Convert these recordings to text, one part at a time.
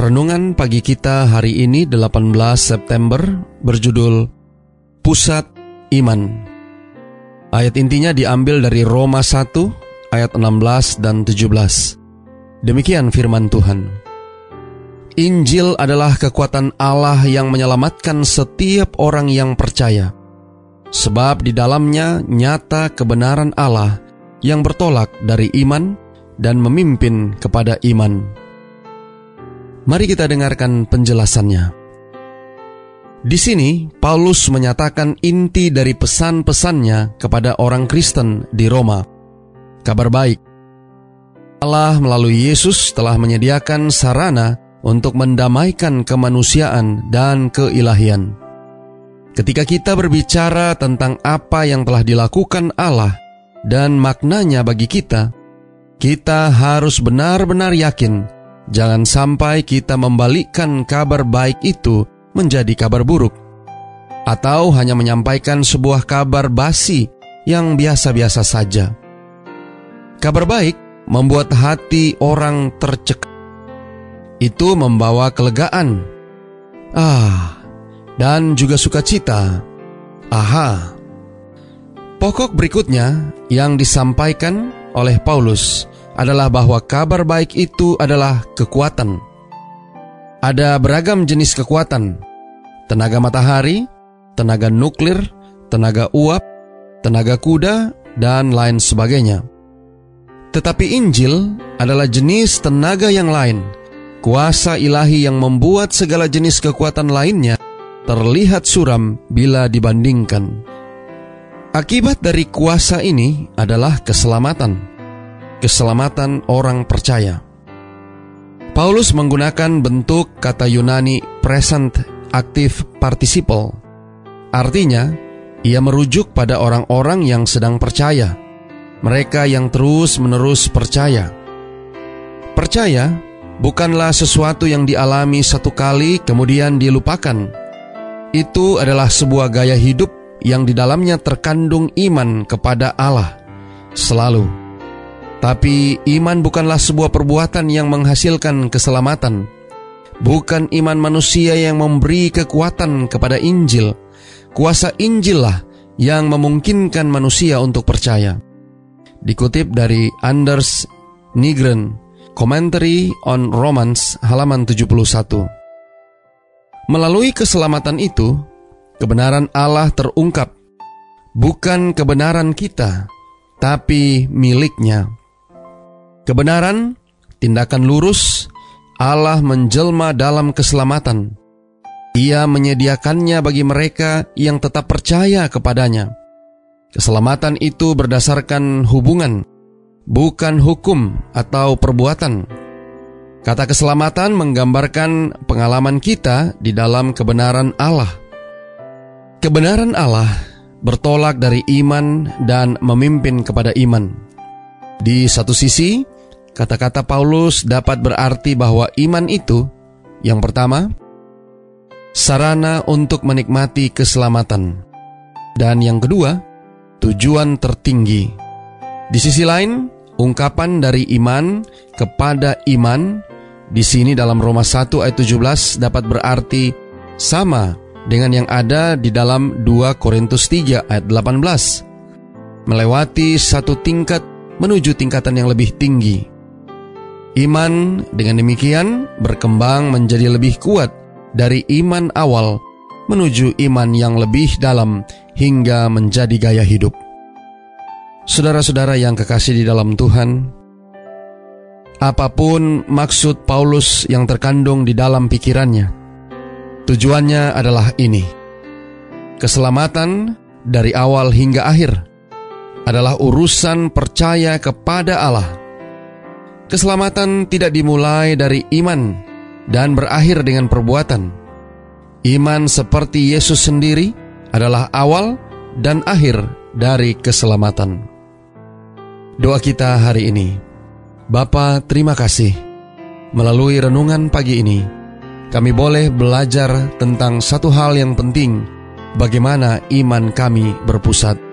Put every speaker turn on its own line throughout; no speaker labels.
Renungan pagi kita hari ini 18 September berjudul Pusat Iman. Ayat intinya diambil dari Roma 1 ayat 16 dan 17. Demikian firman Tuhan. Injil adalah kekuatan Allah yang menyelamatkan setiap orang yang percaya. Sebab di dalamnya nyata kebenaran Allah yang bertolak dari iman dan memimpin kepada iman. Mari kita dengarkan penjelasannya. Di sini, Paulus menyatakan inti dari pesan-pesannya kepada orang Kristen di Roma. Kabar baik. Allah melalui Yesus telah menyediakan sarana untuk mendamaikan kemanusiaan dan keilahian. Ketika kita berbicara tentang apa yang telah dilakukan Allah dan maknanya bagi kita, kita harus benar-benar yakin Jangan sampai kita membalikkan kabar baik itu menjadi kabar buruk, atau hanya menyampaikan sebuah kabar basi yang biasa-biasa saja. Kabar baik membuat hati orang tercekik. Itu membawa kelegaan, ah, dan juga sukacita. Aha, pokok berikutnya yang disampaikan oleh Paulus adalah bahwa kabar baik itu adalah kekuatan. Ada beragam jenis kekuatan: tenaga matahari, tenaga nuklir, tenaga uap, tenaga kuda, dan lain sebagainya. Tetapi Injil adalah jenis tenaga yang lain, kuasa ilahi yang membuat segala jenis kekuatan lainnya terlihat suram bila dibandingkan. Akibat dari kuasa ini adalah keselamatan keselamatan orang percaya. Paulus menggunakan bentuk kata Yunani present active participle. Artinya, ia merujuk pada orang-orang yang sedang percaya, mereka yang terus-menerus percaya. Percaya bukanlah sesuatu yang dialami satu kali kemudian dilupakan. Itu adalah sebuah gaya hidup yang di dalamnya terkandung iman kepada Allah selalu. Tapi iman bukanlah sebuah perbuatan yang menghasilkan keselamatan. Bukan iman manusia yang memberi kekuatan kepada Injil. Kuasa Injil lah yang memungkinkan manusia untuk percaya. Dikutip dari Anders Nigren, Commentary on Romans halaman 71. Melalui keselamatan itu, kebenaran Allah terungkap. Bukan kebenaran kita, tapi miliknya. Kebenaran, tindakan lurus, Allah menjelma dalam keselamatan. Ia menyediakannya bagi mereka yang tetap percaya kepadanya. Keselamatan itu berdasarkan hubungan, bukan hukum atau perbuatan. Kata keselamatan menggambarkan pengalaman kita di dalam kebenaran Allah. Kebenaran Allah bertolak dari iman dan memimpin kepada iman. Di satu sisi, Kata-kata Paulus dapat berarti bahwa iman itu, yang pertama, sarana untuk menikmati keselamatan, dan yang kedua, tujuan tertinggi. Di sisi lain, ungkapan dari iman kepada iman di sini dalam Roma 1 ayat 17 dapat berarti sama dengan yang ada di dalam 2 Korintus 3 ayat 18. Melewati satu tingkat menuju tingkatan yang lebih tinggi. Iman dengan demikian berkembang menjadi lebih kuat dari iman awal menuju iman yang lebih dalam hingga menjadi gaya hidup. Saudara-saudara yang kekasih di dalam Tuhan, apa pun maksud Paulus yang terkandung di dalam pikirannya, tujuannya adalah ini: keselamatan dari awal hingga akhir adalah urusan percaya kepada Allah Keselamatan tidak dimulai dari iman dan berakhir dengan perbuatan. Iman seperti Yesus sendiri adalah awal dan akhir dari keselamatan. Doa kita hari ini. Bapa, terima kasih. Melalui renungan pagi ini, kami boleh belajar tentang satu hal yang penting, bagaimana iman kami berpusat.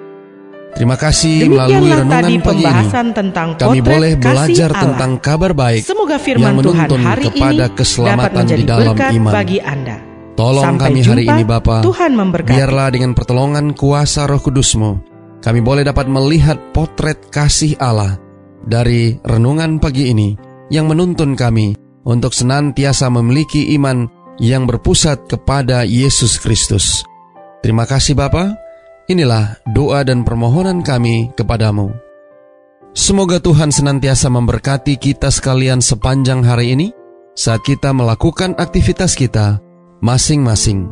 Terima kasih melalui renungan
tadi
pagi ini.
tentang
Kami boleh belajar
Allah.
tentang kabar baik
Semoga firman
yang
Tuhan
menuntun
hari
kepada
ini
keselamatan di dalam
berkat
iman.
bagi Anda.
Tolong
Sampai
kami hari
jumpa.
ini Bapa.
Tuhan memberkati.
Biarlah dengan pertolongan kuasa roh kudusmu, kami boleh dapat melihat potret kasih Allah dari renungan pagi ini yang menuntun kami untuk senantiasa memiliki iman yang berpusat kepada Yesus Kristus. Terima kasih Bapa. Inilah doa dan permohonan kami kepadamu. Semoga Tuhan senantiasa memberkati kita sekalian sepanjang hari ini saat kita melakukan aktivitas kita masing-masing.